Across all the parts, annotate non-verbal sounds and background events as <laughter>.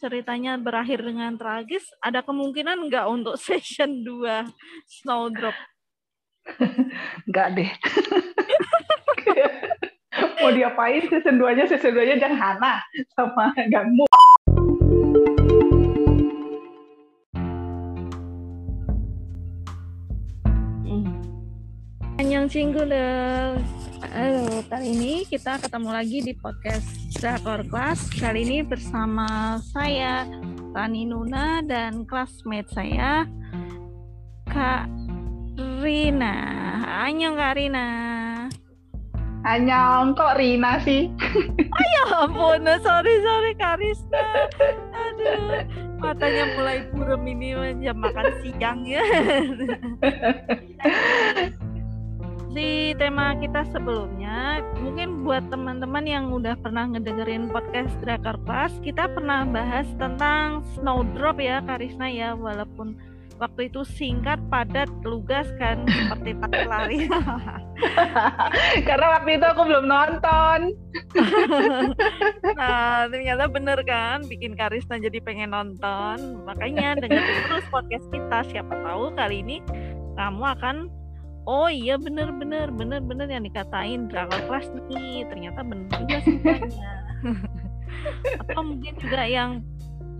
ceritanya berakhir dengan tragis, ada kemungkinan nggak untuk <laughs> season 2 Snowdrop? Nggak deh. <laughs> Mau diapain season 2-nya? Season 2-nya jangan Hana sama Gangmu. Annyeong Singular. Halo, kali ini kita ketemu lagi di podcast Drakor Class. Kali ini bersama saya, Rani Nuna, dan classmate saya, Kak Rina. Annyeong Kak Rina. Annyeong, kok Rina sih? <laughs> Ya ampun, sorry, sorry Kak Risna. Aduh, matanya mulai buram ini jam makan siang ya. <laughs> di tema kita sebelumnya, mungkin buat teman-teman yang udah pernah ngedengerin podcast Drakar Class, kita pernah bahas tentang Snowdrop ya, Karisna ya, walaupun waktu itu singkat, padat, lugas kan, <laughs> seperti pakai lari. <laughs> Karena waktu itu aku belum nonton. <laughs> nah, ternyata bener kan, bikin Karisna jadi pengen nonton. Makanya dengerin terus podcast kita, siapa tahu kali ini kamu akan oh iya bener bener bener bener yang dikatain Dragon Class nih ternyata bener juga semuanya atau mungkin juga yang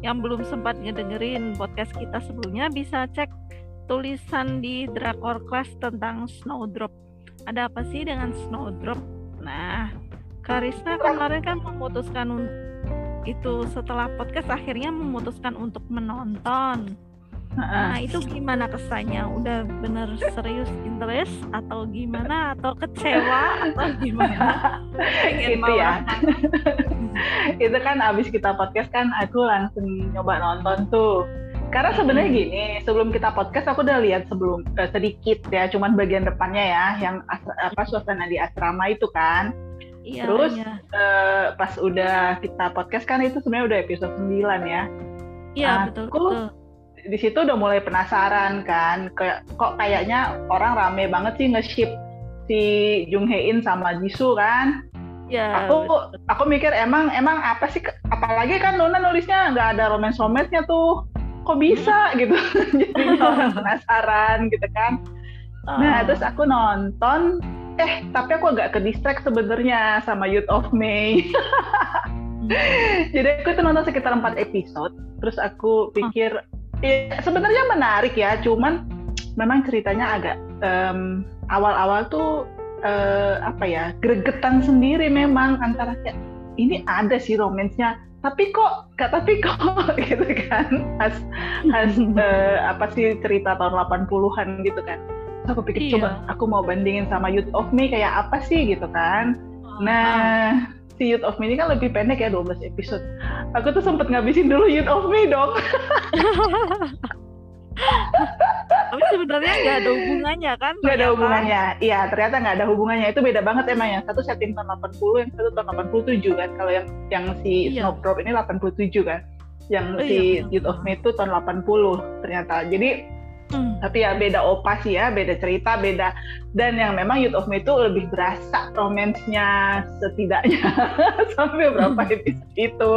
yang belum sempat ngedengerin podcast kita sebelumnya bisa cek tulisan di Drakor Class tentang Snowdrop. Ada apa sih dengan Snowdrop? Nah Karisna kemarin kan memutuskan itu setelah podcast akhirnya memutuskan untuk menonton Nah itu gimana kesannya? Udah bener serius interest atau gimana? Atau kecewa atau gimana? itu ya. <laughs> itu kan abis kita podcast kan aku langsung nyoba nonton tuh. Karena sebenarnya gini, sebelum kita podcast aku udah lihat sebelum eh, sedikit ya, cuman bagian depannya ya, yang asra, apa suasana di asrama itu kan. Iya, Terus iya. Eh, pas udah kita podcast kan itu sebenarnya udah episode 9 ya. Iya, betul, betul di situ udah mulai penasaran kan. Kayak kok kayaknya orang rame banget sih nge-ship si Jung Hae In sama Jisoo kan? Ya aku betul. aku mikir emang emang apa sih apalagi kan Luna nulisnya nggak ada romance romance tuh. Kok bisa hmm. gitu? <laughs> Jadi <laughs> orang penasaran gitu kan. Nah terus aku nonton. Eh tapi aku agak ke distract sebenarnya sama Youth of May. <laughs> Jadi aku tuh nonton sekitar empat episode. Terus aku pikir Ya, sebenarnya menarik ya, cuman memang ceritanya agak um, awal-awal tuh uh, apa ya gregetan sendiri memang antara kayak ini ada sih romansnya tapi kok gak tapi kok <laughs> gitu kan has has uh, apa sih cerita tahun 80-an gitu kan. So, aku pikir iya. coba aku mau bandingin sama Youth of Me kayak apa sih? gitu kan. Nah si Youth of Me ini kan lebih pendek ya 12 episode. Aku tuh sempet ngabisin dulu Youth of Me dong. <laughs> Tapi sebenarnya nggak ada hubungannya kan? Nggak ada hubungannya. Iya, ternyata nggak ada hubungannya. Itu beda banget emang yang satu setting tahun 80, yang satu tahun 87 kan. Kalau yang yang si iya. Snowdrop ini 87 kan. Yang oh, si iya. Youth of Me itu tahun 80 ternyata. Jadi Hmm. Tapi ya beda opa sih ya, beda cerita, beda dan yang memang Youth of Me itu lebih berasa romansnya setidaknya <laughs> sampai berapa hmm. episode itu.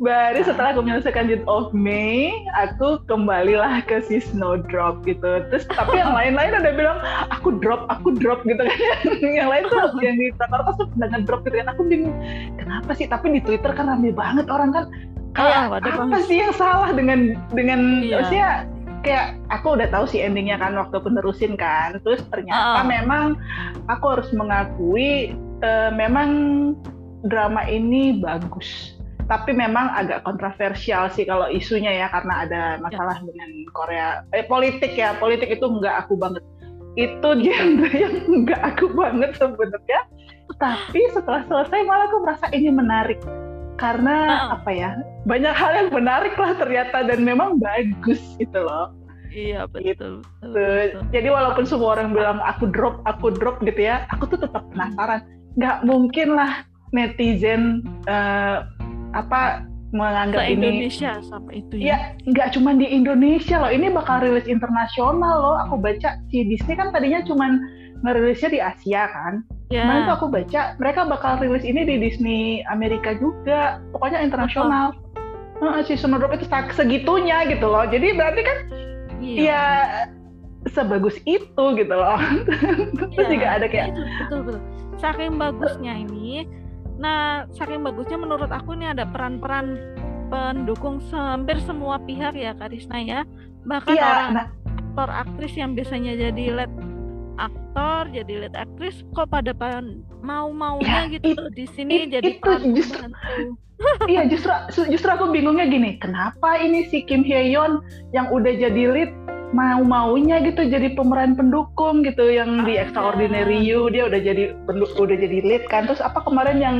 Baru setelah aku menyelesaikan Youth of Me, aku kembalilah ke si Snowdrop gitu. Terus tapi yang lain-lain udah bilang aku drop, aku drop gitu kan. <laughs> yang lain tuh yang di Jakarta tuh udah drop gitu kan. Aku bingung kenapa sih? Tapi di Twitter kan rame banget orang kan kayak ah, apa sih yang salah dengan dengan iya. maksudnya kayak aku udah tahu sih endingnya kan waktu penerusin kan. Terus ternyata uh. memang aku harus mengakui uh, memang drama ini bagus. Tapi memang agak kontroversial sih kalau isunya ya karena ada masalah ya. dengan Korea eh politik ya. Politik itu nggak aku banget. Itu genre yang nggak aku banget sebenarnya. Tapi setelah selesai malah aku merasa ini menarik karena uh. apa ya banyak hal yang menarik lah ternyata dan memang bagus gitu loh iya betul, gitu. betul, betul. jadi walaupun semua orang bilang aku drop aku drop gitu ya aku tuh tetap penasaran nggak mungkin lah netizen uh, apa menganggap Se Indonesia ini sampai itu ya. Ya, nggak cuma di Indonesia loh. Ini bakal rilis internasional loh. Aku baca si Disney kan tadinya cuma ngerilisnya di Asia kan. Ya. Kemarin tuh aku baca mereka bakal rilis ini di Disney Amerika juga, pokoknya internasional. Oh. Uh, si Snowdrop itu segitunya gitu loh. Jadi berarti kan iya. ya sebagus itu gitu loh. <laughs> Terus ya, juga ada kayak betul betul. Saking bagusnya ini, nah saking bagusnya menurut aku ini ada peran-peran pendukung hampir semua pihak ya Karisna ya. Bahkan ya, orang nah, aktor aktris yang biasanya jadi lead aktor jadi lead aktris kok pada mau maunya ya, gitu it, di sini it, jadi itu justru <laughs> iya justru justru aku bingungnya gini kenapa ini si Kim Hye Yeon yang udah jadi lead mau maunya gitu jadi pemeran pendukung gitu yang ah, di Extraordinary ya. You dia udah jadi udah jadi lead kan. Terus apa kemarin yang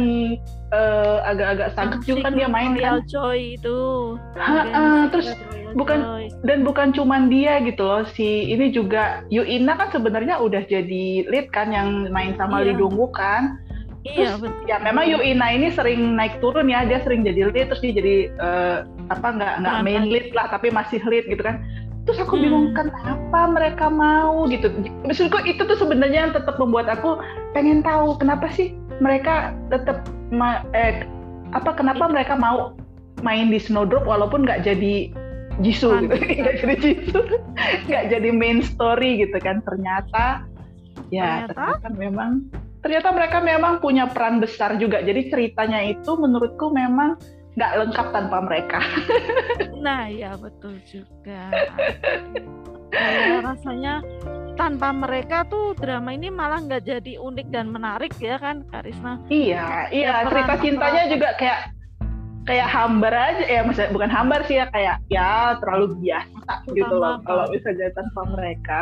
uh, agak-agak sangkut juga kan dia main kan? Joy itu. Ha, uh, terus bukan dan bukan cuman dia gitu loh si ini juga Yuina kan sebenarnya udah jadi lead kan yang main sama iya. Lee Dong Wook kan. Iya, betul. ya memang Yuina ini sering naik turun ya, dia sering jadi lead terus dia jadi uh, apa nggak nggak main lead lah tapi masih lead gitu kan terus aku bingung hmm. kenapa mereka mau gitu. Maksudku itu tuh sebenarnya yang tetap membuat aku pengen tahu kenapa sih mereka tetap eh, apa kenapa mereka mau main di Snowdrop walaupun nggak jadi Jisoo gitu. <laughs> Nggak jadi Jisoo. Nggak jadi main story gitu kan. Ternyata ya ternyata, ternyata memang ternyata mereka memang punya peran besar juga. Jadi ceritanya itu menurutku memang nggak lengkap tanpa mereka. <laughs> nah ya betul juga. Kayak rasanya tanpa mereka tuh drama ini malah nggak jadi unik dan menarik ya kan Karisma? Iya, iya ya, cerita cintanya peran. juga kayak kayak hambar aja ya maksudnya bukan hambar sih ya kayak ya terlalu biasa gitu loh kalau misalnya tanpa mereka.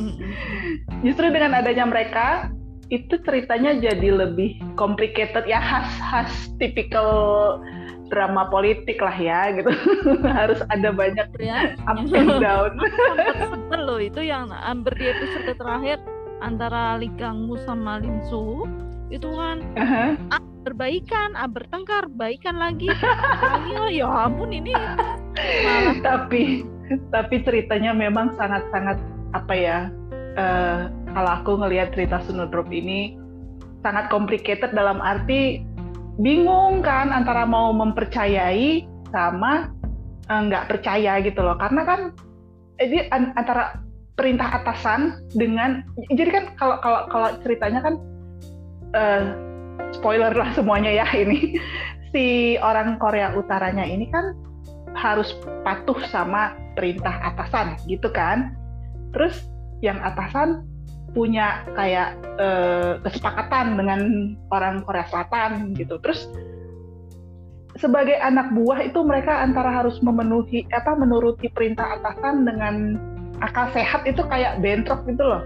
<laughs> Justru dengan adanya mereka itu ceritanya jadi lebih complicated ya khas-khas tipikal drama politik lah ya gitu. <laughs> Harus ada banyak ya. up and down. <laughs> Sebel loh itu yang hampir di episode terakhir antara Lee Kang Woo sama Lim Soo itu kan uh-huh. ah, berbaikan ah, bertengkar baikan lagi. Lagi oh, ya ampun ini malah. Tapi tapi ceritanya memang sangat-sangat apa ya uh, kalau aku ngelihat cerita Snowdrop ini sangat complicated dalam arti bingung kan antara mau mempercayai sama eh, nggak uh, percaya gitu loh. Karena kan jadi antara perintah atasan dengan jadi kan kalau kalau kalau ceritanya kan uh, spoiler lah semuanya ya ini. <laughs> Si orang Korea Utaranya ini kan harus patuh sama perintah atasan gitu kan. Terus yang atasan punya kayak uh, kesepakatan dengan orang Korea Selatan gitu. Terus sebagai anak buah itu mereka antara harus memenuhi apa menuruti perintah atasan dengan akal sehat itu kayak bentrok gitu loh.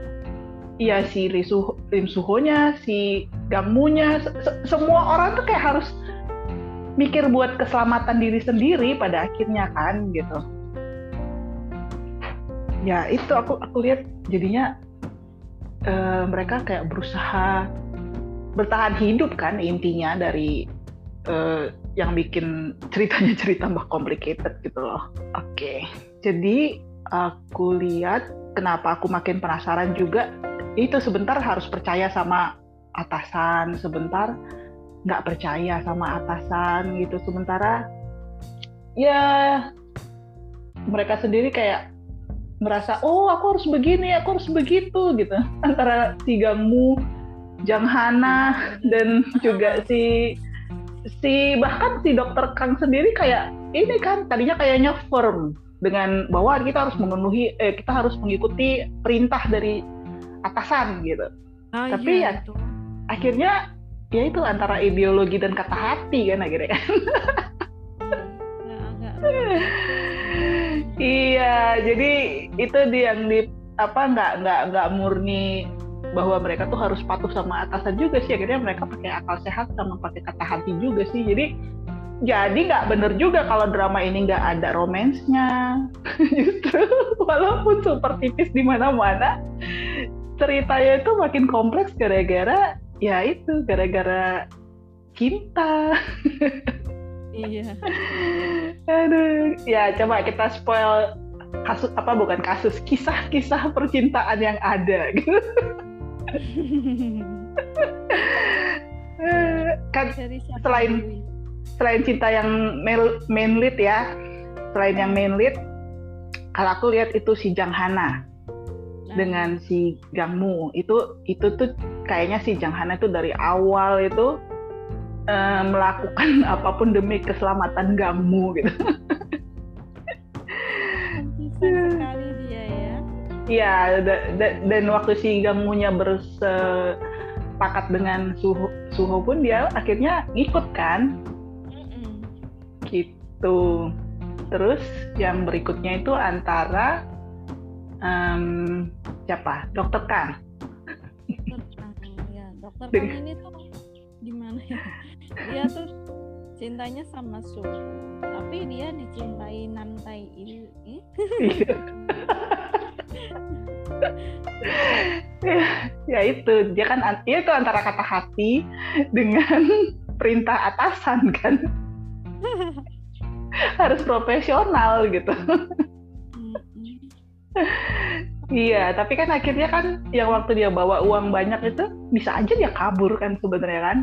Iya si Risu, Rim Suhonya, si Gangmunya, se semua orang tuh kayak harus mikir buat keselamatan diri sendiri pada akhirnya kan gitu. Ya itu aku aku lihat jadinya uh, mereka kayak berusaha bertahan hidup kan intinya dari uh, yang bikin ceritanya <laughs> cerita tambah complicated gitu loh. Oke, okay. jadi aku lihat kenapa aku makin penasaran juga itu sebentar harus percaya sama atasan, sebentar nggak percaya sama atasan gitu. Sementara ya mereka sendiri kayak merasa oh aku harus begini aku harus begitu gitu. Antara si Gangmu Jang Hana <laughs> dan juga si si bahkan si dokter Kang sendiri kayak ini kan tadinya kayaknya firm dengan bahwa kita harus memenuhi eh, kita harus mengikuti perintah dari atasan gitu. Oh, tapi iya, ya itu. akhirnya ya itu antara ideologi dan kata hati kan akhirnya. Kan <laughs> Iya, jadi itu dia yang di apa nggak nggak nggak murni bahwa mereka tuh harus patuh sama atasan juga sih. Akhirnya mereka pakai akal sehat sama pakai kata hati juga sih. Jadi jadi nggak bener juga kalau drama ini nggak ada romansnya. Justru <laughs> walaupun super tipis di mana-mana ceritanya itu makin kompleks gara-gara ya itu gara-gara cinta <laughs> Iya. Aduh, ya coba kita spoil kasus apa bukan kasus kisah-kisah percintaan yang ada gitu. <laughs> kan selain selain cinta yang main lead ya selain yang main lead kalau aku lihat itu si Jang Hana nah. dengan si Gangmu itu itu tuh kayaknya si Jang Hana itu dari awal itu uh, melakukan <laughs> apa pun demi keselamatan Gangmu gitu. sekali dia ya. Iya, dan waktu si Gangmunya bersepakat dengan Suho, Suho pun dia akhirnya ikut kan. Gitu. Terus yang berikutnya itu antara um, siapa? Dokter Kang. Dokter Kang, ya. Dokter Kang ini tuh gimana ya? Dia tuh cintanya sama Su, tapi dia dicintai Nantai ini. Iya. ya itu dia kan dia itu antara kata hati dengan perintah atasan kan <laughs> harus profesional gitu. iya, tapi kan akhirnya kan yang waktu dia bawa uang banyak itu bisa aja dia kabur kan sebenarnya kan?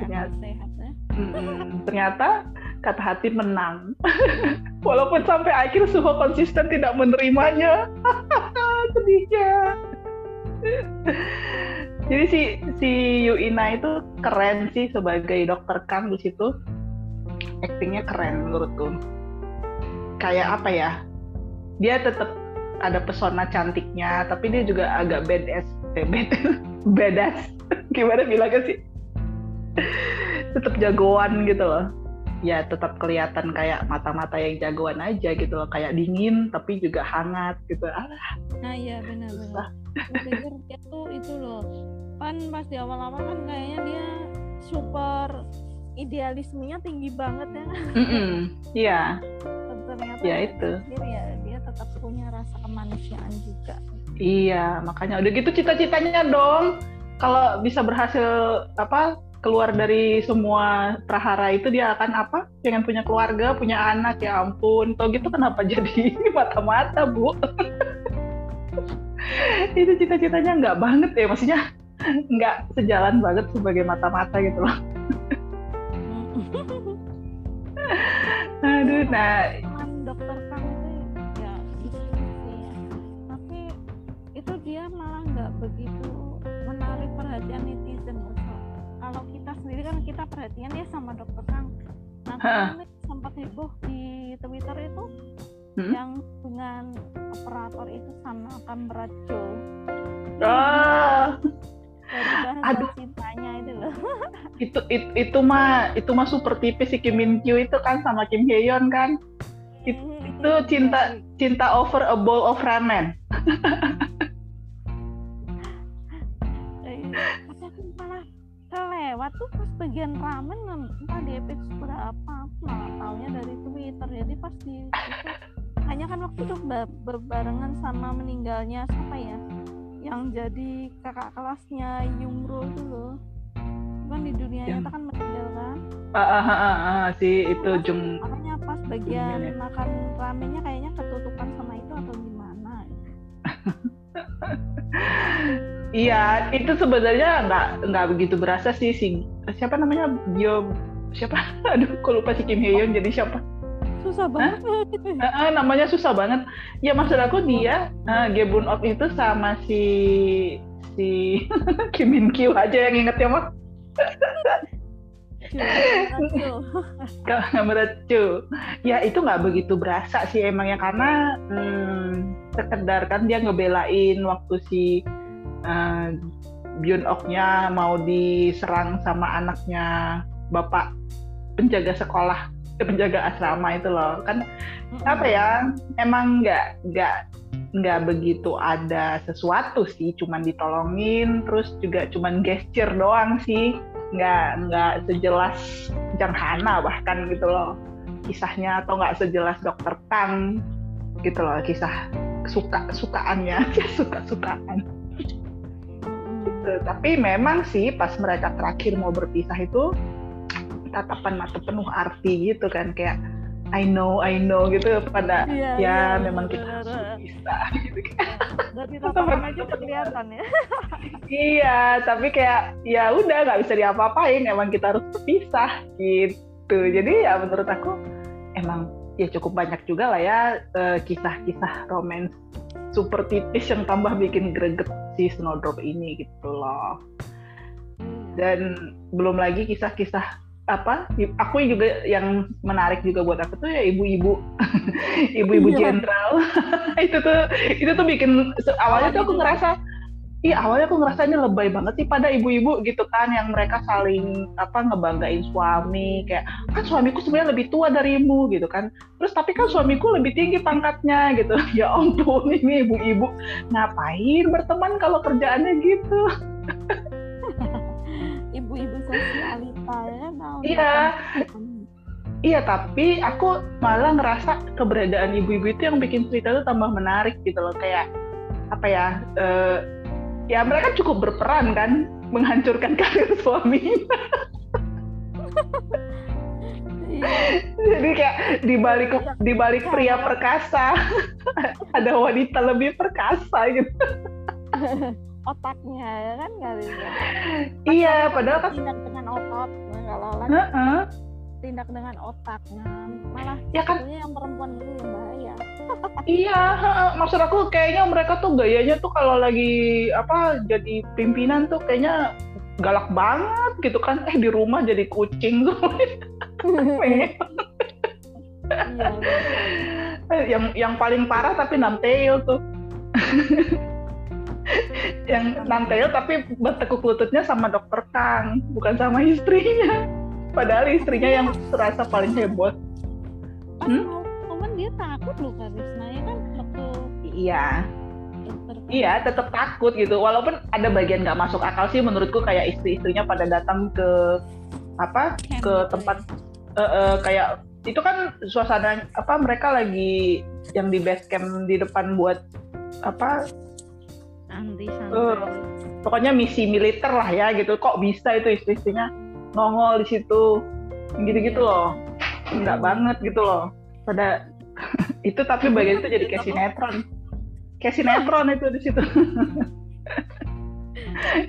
Ternyata, sehat ya. ternyata kata hati menang. <laughs> Walaupun sampai akhir Suho konsisten tidak menerimanya. <laughs> Sedihnya. Jadi si si Yuina itu keren sih sebagai dokter Kang di situ actingnya keren menurutku kayak apa ya dia tetap ada pesona cantiknya tapi dia juga agak badass eh, <laughs> badass gimana bilangnya sih tetap jagoan gitu loh. Ya tetap kelihatan kayak mata-mata yang jagoan aja gitu loh. Kayak dingin tapi juga hangat gitu. Ah nah iya benar-benar pikir dia tuh itu loh. Pan pas di awal-awal kan kayaknya dia super idealismenya tinggi banget ya. Mm -mm. iya ternyata ya itu. ya dia tetap punya rasa kemanusiaan juga. Iya makanya. Udah gitu cita-citanya dong. Kalau bisa berhasil apa keluar dari semua prahara itu dia akan apa? Pengen punya keluarga punya anak ya ampun. Tau gitu kenapa jadi <laughs> mata-mata bu? <laughs> Itu cita-citanya nggak banget ya maksudnya <laughs> nggak sejalan banget sebagai mata-mata gitu loh. Aduh nah. Dokter ya tapi itu dia malah nggak begitu menarik perhatian netizen sendiri kan kita perhatian ya sama dokter Kang. Nah kemarin sempat heboh di Twitter itu hmm? yang dengan operator itu sama Kamrat Joe oh dari Aduh. cintanya itu loh. <laughs> Itu, itu itu mah itu mah super tipis si Kim Min Kyu itu kan sama Kim Hyeon kan. Itu, hmm, itu cinta cinta over a bowl of ramen dari Twitter. Jadi pas di itu hanya kan waktu itu berbarengan sama meninggalnya siapa ya? Yang jadi kakak kelasnya Yumro itu loh. Kan di dunia nyata kan meninggal kan? Ah, ah, ah, ah, ah si itu Jung makanya pas bagian ya. makan ramennya kayaknya ketutupan sama itu atau gimana? <laughs> Iya itu sebenarnya nggak nggak begitu berasa sih si siapa namanya? Bio siapa? <laughs> Aduh kok lupa si Kim Hyeon jadi siapa? Susah banget uh, namanya susah banget. Ya maksud aku dia uh, Gebun Op itu sama si si <laughs> Kim Min Kyu aja yang inget ya mah Cu. <laughs> ya itu nggak begitu berasa sih emang ya karena hmm, sekedar kan dia ngebelain waktu si uh, Byun Oknya mau diserang sama anaknya bapak penjaga sekolah penjaga asrama itu loh. Kan apa ya emang nggak nggak nggak begitu ada sesuatu sih cuman ditolongin terus juga cuman gesture doang sih. Nggak nggak sejelas Jang Hana bahkan gitu loh. Kisahnya atau nggak sejelas Dokter Kang gitu loh kisah suka sukaannya <laughs> suka sukaan gitu. tapi memang sih pas mereka terakhir mau berpisah itu tatapan mata penuh arti gitu kan kayak I know I know gitu pada yeah, ya yeah, memang kita harus bisa <laughs> gitu kan Dari <laughs> aja kelihatan ya. <laughs> iya, tapi kayak ya udah nggak bisa diapa-apain. Emang kita harus berpisah gitu. Jadi ya menurut aku emang ya cukup banyak juga lah ya uh, kisah-kisah romance super tipis yang tambah bikin greget si Snowdrop ini gitu loh. Dan belum lagi kisah-kisah apa aku juga yang menarik juga buat aku tuh ya ibu-ibu. <laughs> Ibu-ibu iya. jenderal. <laughs> Itu tuh itu tuh bikin awalnya tuh aku ngerasa Iya awalnya aku ngerasa ini lebay banget sih pada ibu-ibu gitu kan yang mereka saling apa ngebanggain suami kayak kan suamiku sebenarnya lebih tua darimu gitu kan. Terus tapi kan suamiku lebih tinggi pangkatnya gitu. <laughs> Ya ampun ini ibu-ibu ngapain berteman kalau kerjaannya gitu ibu-ibu sosialita ya iya Iya, tapi aku malah ngerasa keberadaan ibu-ibu itu yang bikin cerita itu tambah menarik gitu loh. Kayak apa ya? Uh, ya mereka cukup berperan kan menghancurkan <laughs> karir suami. Jadi kayak di balik di balik pria perkasa <laughs> ada wanita lebih perkasa gitu. <laughs> Otaknya ya kan kali ya. Iya, padahal kan tindak dengan otot kalau lagi uh -uh. tindak dengan otak nah malah ya kan? yang perempuan dulu yang bahaya. <laughs> Iya maksud aku kayaknya mereka tuh gayanya tuh kalau lagi apa jadi pimpinan tuh kayaknya galak banget gitu kan. Eh di rumah jadi kucing tuh. <laughs> Iya, eh, yang yang paling parah tapi namtail tuh <laughs> yang namtail tapi bertekuk lututnya sama dokter Kang bukan sama istrinya. <laughs> Padahal istrinya yang terasa paling heboh. Hmm? cuman dia takut loh Karisma ya kan? Waktu iya. iya tetap takut gitu. Walaupun ada bagian nggak masuk akal sih menurutku kayak istri-istrinya pada datang ke apa Camp ke tempat uh, uh, kayak itu kan suasana apa mereka lagi yang di base camp di depan buat apa anti uh, pokoknya misi militer lah ya gitu. Kok bisa itu istri-istrinya nongol di situ? Gitu-gitu loh. Enggak banget gitu loh. Pada <laughs> itu tapi bagian itu jadi kayak sinetron. Kayak sinetron itu di situ. <laughs>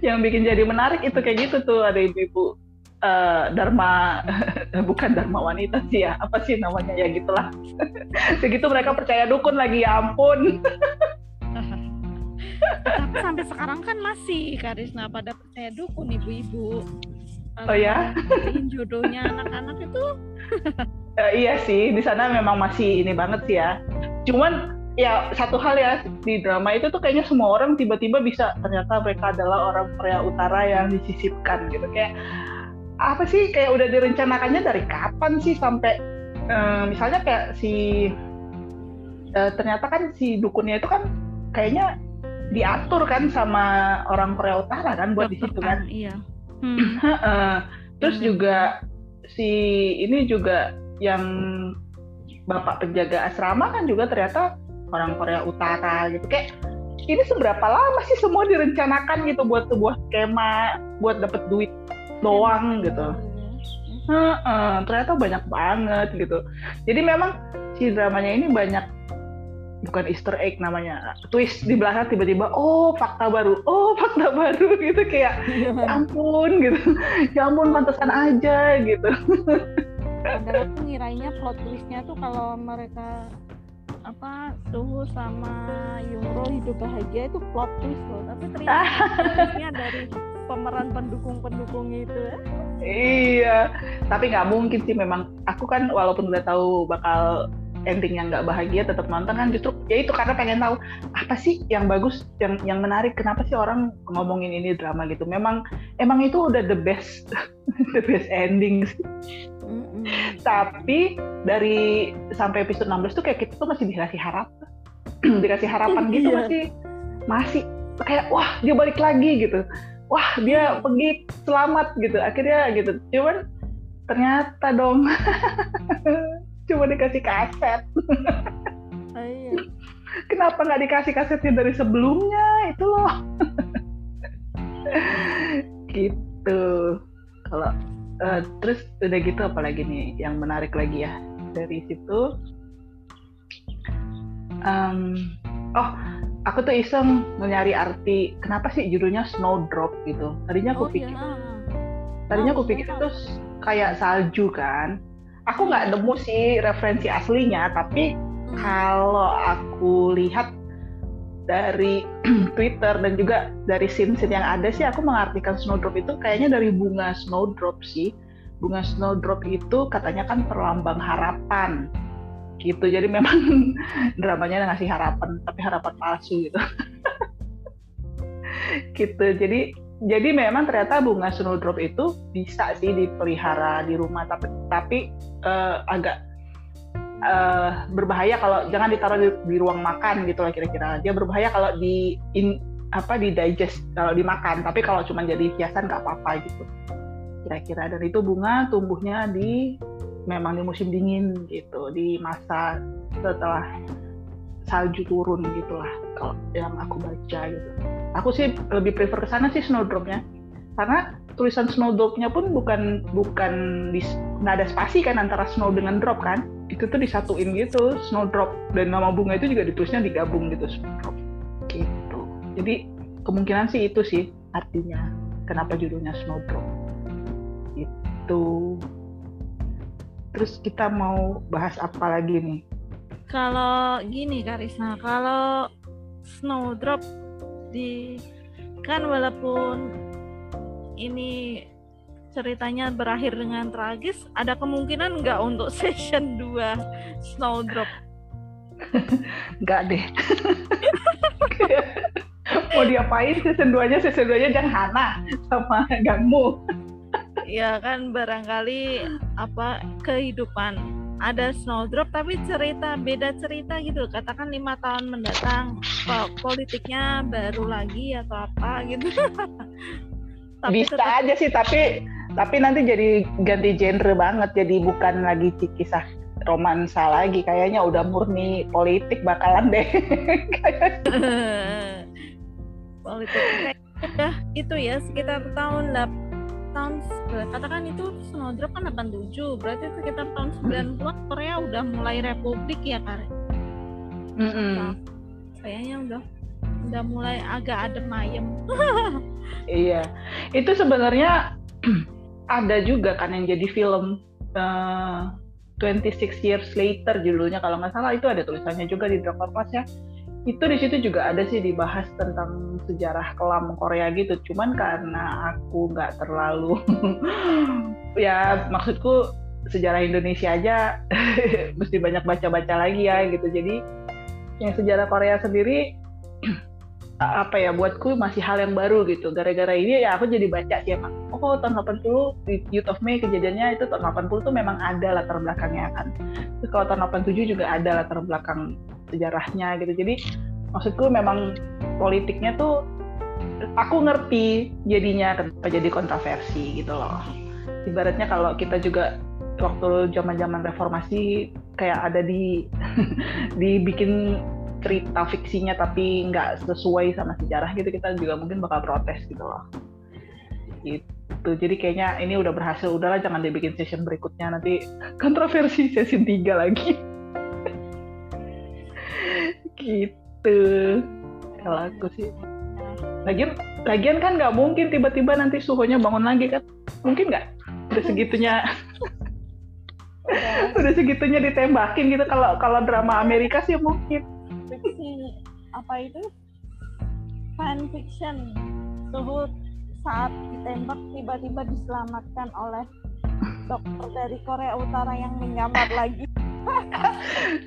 Yang bikin jadi menarik itu kayak gitu tuh. Ada ibu-ibu uh, dharma <laughs> bukan dharma wanita sih ya. Apa sih namanya? Ya gitulah. Segitu mereka percaya dukun lagi ya ampun tapi sampai sekarang kan masih Karisna pada percaya dukun ibu-ibu. Oh ya jodohnya anak-anak itu. Uh, iya sih di sana memang masih ini banget sih ya. Cuman ya satu hal ya di drama itu tuh kayaknya semua orang tiba-tiba bisa ternyata mereka adalah orang Korea Utara yang disisipkan gitu. Kayak apa sih kayak udah direncanakannya dari kapan sih sampai uh, misalnya kayak si uh, ternyata kan si dukunnya itu kan kayaknya diatur kan sama orang Korea Utara kan buat di situ kan? Iya. Hmm. <clears throat> terus hmm. juga si ini juga yang bapak penjaga asrama kan juga ternyata orang Korea Utara gitu. Kayak ini seberapa lama sih semua direncanakan gitu buat sebuah skema buat dapet duit doang gitu? uh, uh, ternyata banyak banget gitu. Jadi memang si dramanya ini banyak bukan Easter egg namanya twist di belakang tiba-tiba oh fakta baru oh fakta baru <laughs> gitu kayak ya ampun gitu ya ampun pantesan aja gitu padahal tuh ngirainya plot twistnya tuh kalau mereka apa Suhu sama Yungro hidup bahagia itu plot twist loh tapi ternyata <laughs> dari pemeran pendukung-pendukung itu ya. iya tapi nggak mungkin sih memang aku kan walaupun udah tahu bakal ending yang nggak bahagia tetap nonton kan justru ya itu karena pengen tahu apa sih yang bagus yang yang menarik? Kenapa sih orang ngomongin ini drama gitu? Memang emang itu udah the best <laughs> the best ending mm-hmm. tapi dari sampai episode 16 tuh kayak kita tuh masih dikasih harap <clears throat> dikasih harapan gitu iya. masih masih kayak wah dia balik lagi gitu. Wah dia pergi selamat gitu akhirnya gitu. Cuman ternyata dong <laughs> cuma dikasih kaset oh, iya. kenapa nggak dikasih kasetnya dari sebelumnya itu loh gitu kalau uh, terus udah gitu apalagi nih yang menarik lagi ya dari situ um, oh aku tuh iseng nyari arti kenapa sih judulnya Snowdrop gitu. Tadinya aku oh, pikir iya. tadinya aku pikir itu kayak salju kan. Aku nggak nemu sih referensi aslinya, tapi hmm. kalau aku lihat dari <clears throat> Twitter dan juga dari scene-scene yang ada sih aku mengartikan snowdrop itu kayaknya dari bunga snowdrop sih. Bunga snowdrop itu katanya kan perlambang harapan gitu. Jadi memang <laughs> dramanya ngasih harapan tapi harapan palsu gitu. <laughs> gitu. Jadi jadi memang ternyata bunga snowdrop itu bisa sih dipelihara di rumah tapi tapi uh, agak uh, berbahaya kalau jangan ditaruh di, di ruang makan gitu lah kira-kira. Dia berbahaya kalau di in, apa di digest kalau dimakan tapi kalau cuma jadi hiasan nggak apa-apa gitu. Kira-kira. Dan itu bunga tumbuhnya di memang di musim dingin gitu di masa setelah salju turun gitulah kalau yang aku baca gitu. Aku sih lebih prefer ke sana sih snowdropnya. Karena tulisan snowdropnya pun bukan bukan di nggak ada spasi kan antara snow dengan drop kan? Itu tuh disatuin gitu snowdrop. Dan nama bunga itu juga ditulisnya digabung gitu snowdrop. Gitu. Jadi kemungkinan sih itu sih artinya kenapa judulnya snowdrop. Itu terus kita mau bahas apa lagi nih kalau gini Karisma kalau snowdrop di kan walaupun ini ceritanya berakhir dengan tragis, ada kemungkinan nggak untuk <laughs> season 2 Snowdrop? nggak deh. <laughs> Mau diapain season 2-nya? Season 2-nya jangan Hana sama Gangmu. ya kan barangkali apa kehidupan ada snowdrop tapi cerita beda cerita gitu. Katakan lima tahun mendatang politiknya baru lagi atau apa gitu. <laughs> Tapi bisa tetap... aja sih tapi tapi nanti jadi ganti genre banget. Jadi bukan lagi kisah romansa lagi. Kayaknya udah murni politik bakalan deh. <laughs> Politik. Udah itu ya sekitar tahun tahun katakan itu Snowdrop kan 87 berarti sekitar tahun 90-an Korea udah mulai republik ya Kare mm -hmm. nah, kayaknya udah udah mulai agak adem ayem. <laughs> Iya. Itu sebenarnya <clears throat> ada juga kan yang jadi film uh, eh, 26 Years Later judulnya kalau nggak salah. Itu ada tulisannya juga di Drakor Plus ya itu di situ juga ada sih dibahas tentang sejarah kelam Korea gitu. Cuman karena aku nggak terlalu <laughs> ya maksudku sejarah Indonesia aja <laughs> mesti banyak baca-baca lagi ya gitu. Jadi yang sejarah Korea sendiri <clears throat> apa ya buatku masih hal yang baru gitu. Gara-gara ini ya aku jadi baca sih emang oh tahun 80 di Youth of May kejadiannya itu tahun 80 tuh memang ada latar belakangnya kan. Terus kalau tahun 87 juga ada latar belakang sejarahnya gitu. Jadi maksudku memang politiknya tuh aku ngerti jadinya kenapa jadi kontroversi gitu loh. Ibaratnya kalau kita juga waktu zaman-zaman reformasi kayak ada di <laughs> dibikin cerita fiksinya tapi nggak sesuai sama sejarah gitu kita juga mungkin bakal protes gitu loh. Gitu. Jadi kayaknya ini udah berhasil. Udahlah jangan dibikin session berikutnya. Nanti <laughs> kontroversi session 3 lagi gitu. Kalau aku sih. Lagian lagian kan nggak mungkin tiba-tiba nanti suhunya bangun lagi kan? Mungkin nggak? Udah segitunya. Udah segitunya ditembakin gitu. Kalau kalau drama Amerika sih mungkin. Fiksi apa itu? Fan fiction. Suhu saat ditembak tiba-tiba diselamatkan oleh dokter dari Korea Utara yang menggambar lagi <laughs>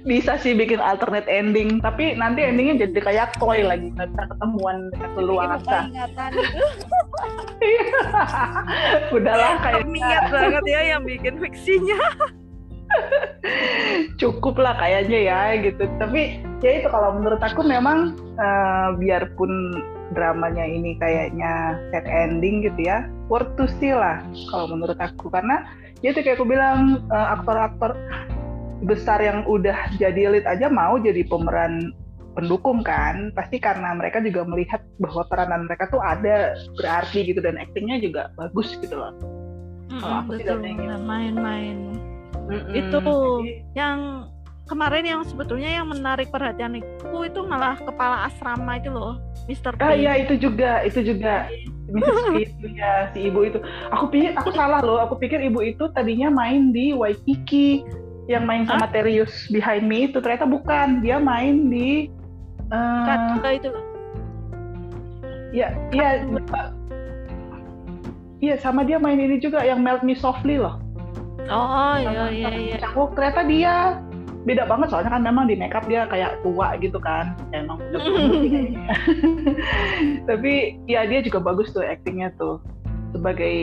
bisa sih bikin alternate ending tapi nanti endingnya jadi kayak toy lagi nggak bisa ketemuan dengan leluasa <laughs> udahlah kayak niat banget ya yang bikin fiksinya. <laughs> Cukup lah kayaknya ya gitu. Tapi ya itu kalau menurut aku memang uh, biarpun dramanya ini kayaknya sad ending gitu ya worth to see lah kalau menurut aku. Karena ya itu kayak aku bilang uh, aktor-aktor besar yang udah jadi lead aja mau jadi pemeran pendukung kan pasti karena mereka juga melihat bahwa peranan mereka tuh ada berarti gitu dan aktingnya juga bagus gitu loh. Mm -hmm, kalau aku betul, main-main mm -mm. itu yang kemarin yang sebetulnya yang menarik perhatian itu itu malah kepala asrama itu loh, Mr. Ah iya itu juga, itu juga. Mrs. itu ya si ibu itu. Aku pikir aku salah loh. Aku pikir ibu itu tadinya main di Waikiki yang main sama Terius Behind Me itu ternyata bukan. Dia main di uh, itu. Ya, iya. Iya, sama dia main ini juga yang Melt Me Softly loh. Oh iya iya iya. Aku ternyata dia beda banget soalnya kan memang di makeup dia kayak tua gitu kan emang udah <laughs> <laughs> tapi ya dia juga bagus tuh aktingnya tuh sebagai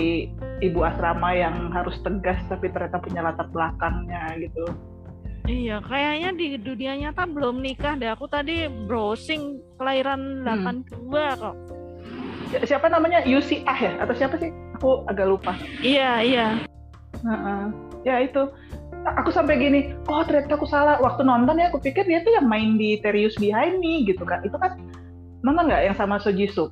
ibu asrama yang harus tegas tapi ternyata punya latar belakangnya gitu Iya, kayaknya di dunia nyata belum nikah deh. Aku tadi browsing kelahiran hmm. 82 kok. Ya, siapa namanya? Yusi Ah ya? Atau siapa sih? Aku agak lupa. Iya, iya. Uh -uh. Ya itu aku sampai gini, oh ternyata aku salah. Waktu nonton ya, aku pikir dia tuh yang main di Terius Behind Me gitu kan. Itu kan nonton nggak yang sama So Jisoo?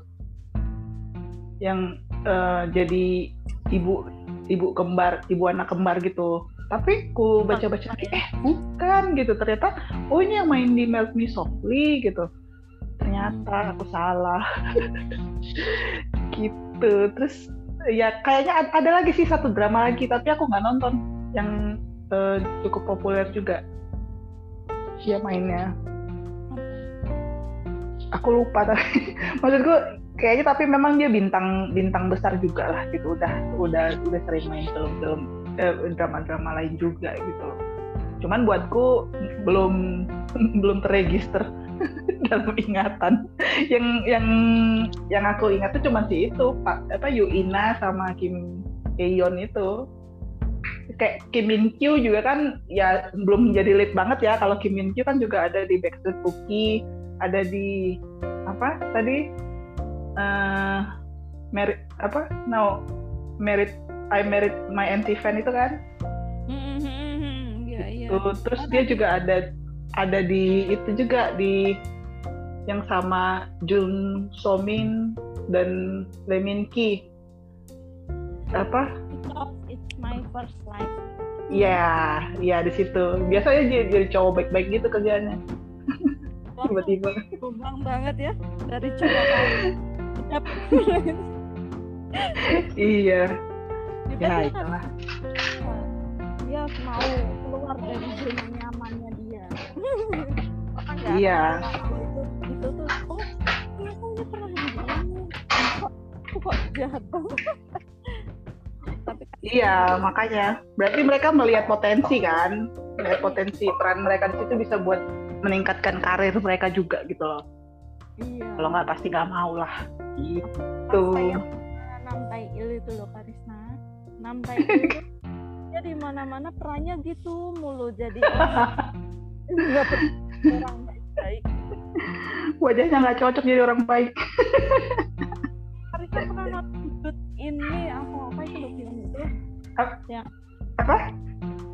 Yang uh, jadi ibu ibu kembar, ibu anak kembar gitu. Tapi ku baca-baca lagi, eh bukan gitu. Ternyata, oh ini yang main di Melt Me Softly gitu. Ternyata aku salah. <laughs> gitu. Terus ya kayaknya ada lagi sih satu drama lagi, tapi aku nggak nonton yang uh, cukup populer juga dia mainnya aku lupa tapi <laughs> maksudku kayaknya tapi memang dia bintang bintang besar juga lah gitu. Udah udah udah sering main film-film eh, drama-drama lain juga gitu. Cuman buatku belum <laughs> belum terregister <laughs> dalam ingatan. Yang yang yang aku ingat tuh cuma si itu pak apa Yuina sama Kim Eyon itu. Kayak Kim Min Kyu juga kan ya belum menjadi lead banget ya. Kalau Kim Min Kyu kan juga ada di Backstreet Cookie ada di apa tadi uh, merit apa no merit I merit my anti fan itu kan mm-hmm. yeah, yeah. Itu. terus dia juga ada ada di itu juga di yang sama Jun So Min dan Lee Min Ki apa my first life. Iya, iya di situ. Biasanya jadi, jadi cowok baik-baik gitu kerjanya. <laughs> Tiba-tiba. Bang banget ya dari cowok iya. Ya, itulah. Dia mau keluar dari zona nyamannya dia. iya. Itu, itu tuh, oh, aku pernah begini. Kok jahat banget. Iya, makanya. Berarti mereka melihat potensi kan, melihat potensi peran mereka di situ bisa buat meningkatkan karir mereka juga gitu loh. Iya. Kalau nggak pasti nggak mau lah. Gitu. Nampai il itu loh Karisna. Nampai il <laughs> dia di mana-mana perannya gitu mulu jadi nggak orang baik. Wajahnya nggak cocok jadi orang baik. Karisna pernah nonton ini apa apa itu loh film itu apa? Ya. Apa?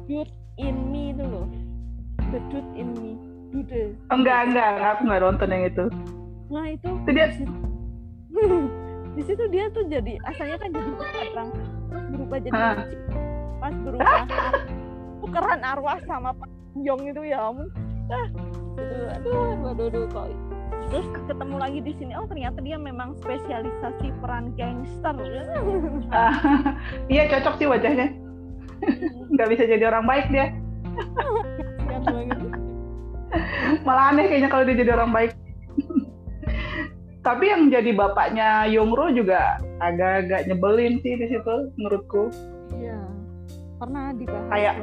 Dude in me itu loh. The dude in me. Dude. Enggak, enggak, aku nggak nonton yang itu. Nah itu. Itu dia. <laughs> Di situ dia tuh jadi asalnya kan jadi orang terus berubah jadi kucing. Pas berubah <laughs> tukeran arwah sama Pak Yong itu ya ampun. Ah, itu aduh, aduh, aduh, kok. Terus ketemu lagi di sini oh ternyata dia memang spesialisasi peran gangster. <laughs> Iya cocok sih wajahnya. Nggak bisa jadi orang baik dia. Malah aneh kayaknya kalau dia jadi orang baik tapi yang jadi bapaknya Yongro juga agak-agak nyebelin sih di situ menurutku. Iya pernah dibahas kayak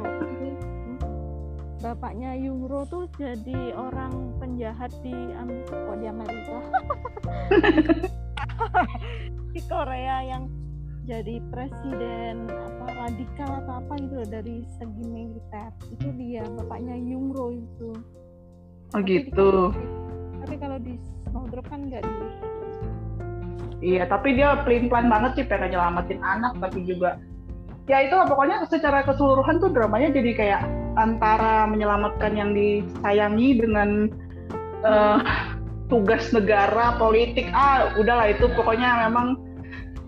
bapaknya Yungro tuh jadi orang penjahat di oh, di Amerika? <laughs> Di Korea yang jadi presiden apa radikal atau apa gitu loh dari segi militer. Itu dia bapaknya Yungro itu. Oh tapi gitu. di, tapi kalau di Snowdrop kan nggak iya tapi dia pelin pelan banget sih pengen nyelamatin anak tapi juga ya itu pokoknya secara keseluruhan tuh dramanya jadi kayak antara menyelamatkan yang disayangi dengan uh, tugas negara politik ah udahlah itu pokoknya memang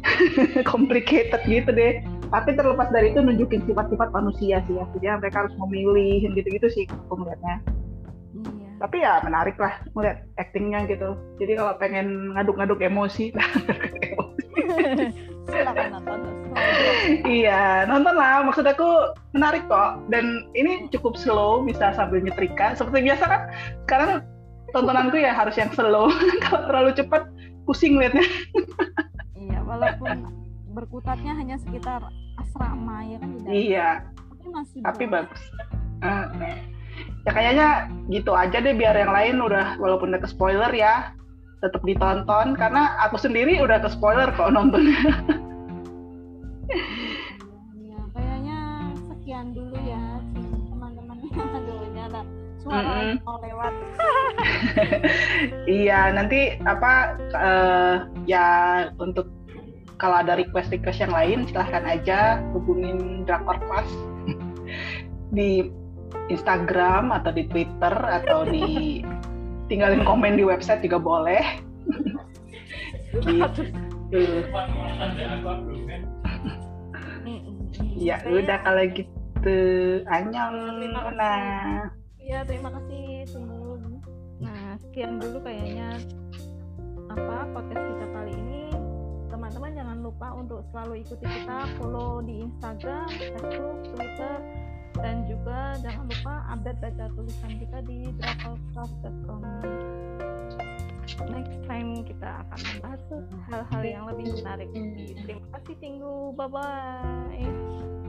<laughs> complicated gitu deh tapi terlepas dari itu nunjukin sifat-sifat manusia sih ya jadi mereka harus memilih gitu-gitu sih aku melihatnya. Tapi ya menarik lah melihat actingnya gitu. Jadi kalau pengen ngaduk-ngaduk emosi <laughs> <laughs> silakan nonton. Iya nonton lah maksud aku menarik kok. Dan ini cukup slow bisa sambil nyetrika. Seperti biasa kan sekarang tontonanku ya harus yang slow. <laughs> Kalau terlalu cepat pusing liatnya iya walaupun berkutatnya hanya sekitar asrama ya kan tidak iya. Tapi masih tapi bagus. uh, ya kayaknya gitu aja deh biar yang lain udah walaupun udah ke spoiler ya tetap ditonton. Karena aku sendiri udah ke spoiler kok nontonnya. Ya kayaknya sekian dulu ya teman-teman. Dulunya lah suara mm -hmm. mau lewat. <laughs> Iya nanti apa uh, ya untuk kalau ada request-request yang lain silahkan aja hubungin Drakor Class di Instagram atau di Twitter atau di tinggalin komen di website juga boleh. gitu. ya udah kalau gitu. Anyang nah ya terima kasih tunggu nah sekian dulu kayaknya apa podcast kita kali ini. Teman-teman jangan lupa untuk selalu ikuti kita follow di Instagram, Facebook, Twitter dan juga jangan lupa update baca tulisan kita di draftcast.com next time kita akan membahas hal-hal yang lebih menarik. Terima kasih Tinggu bye bye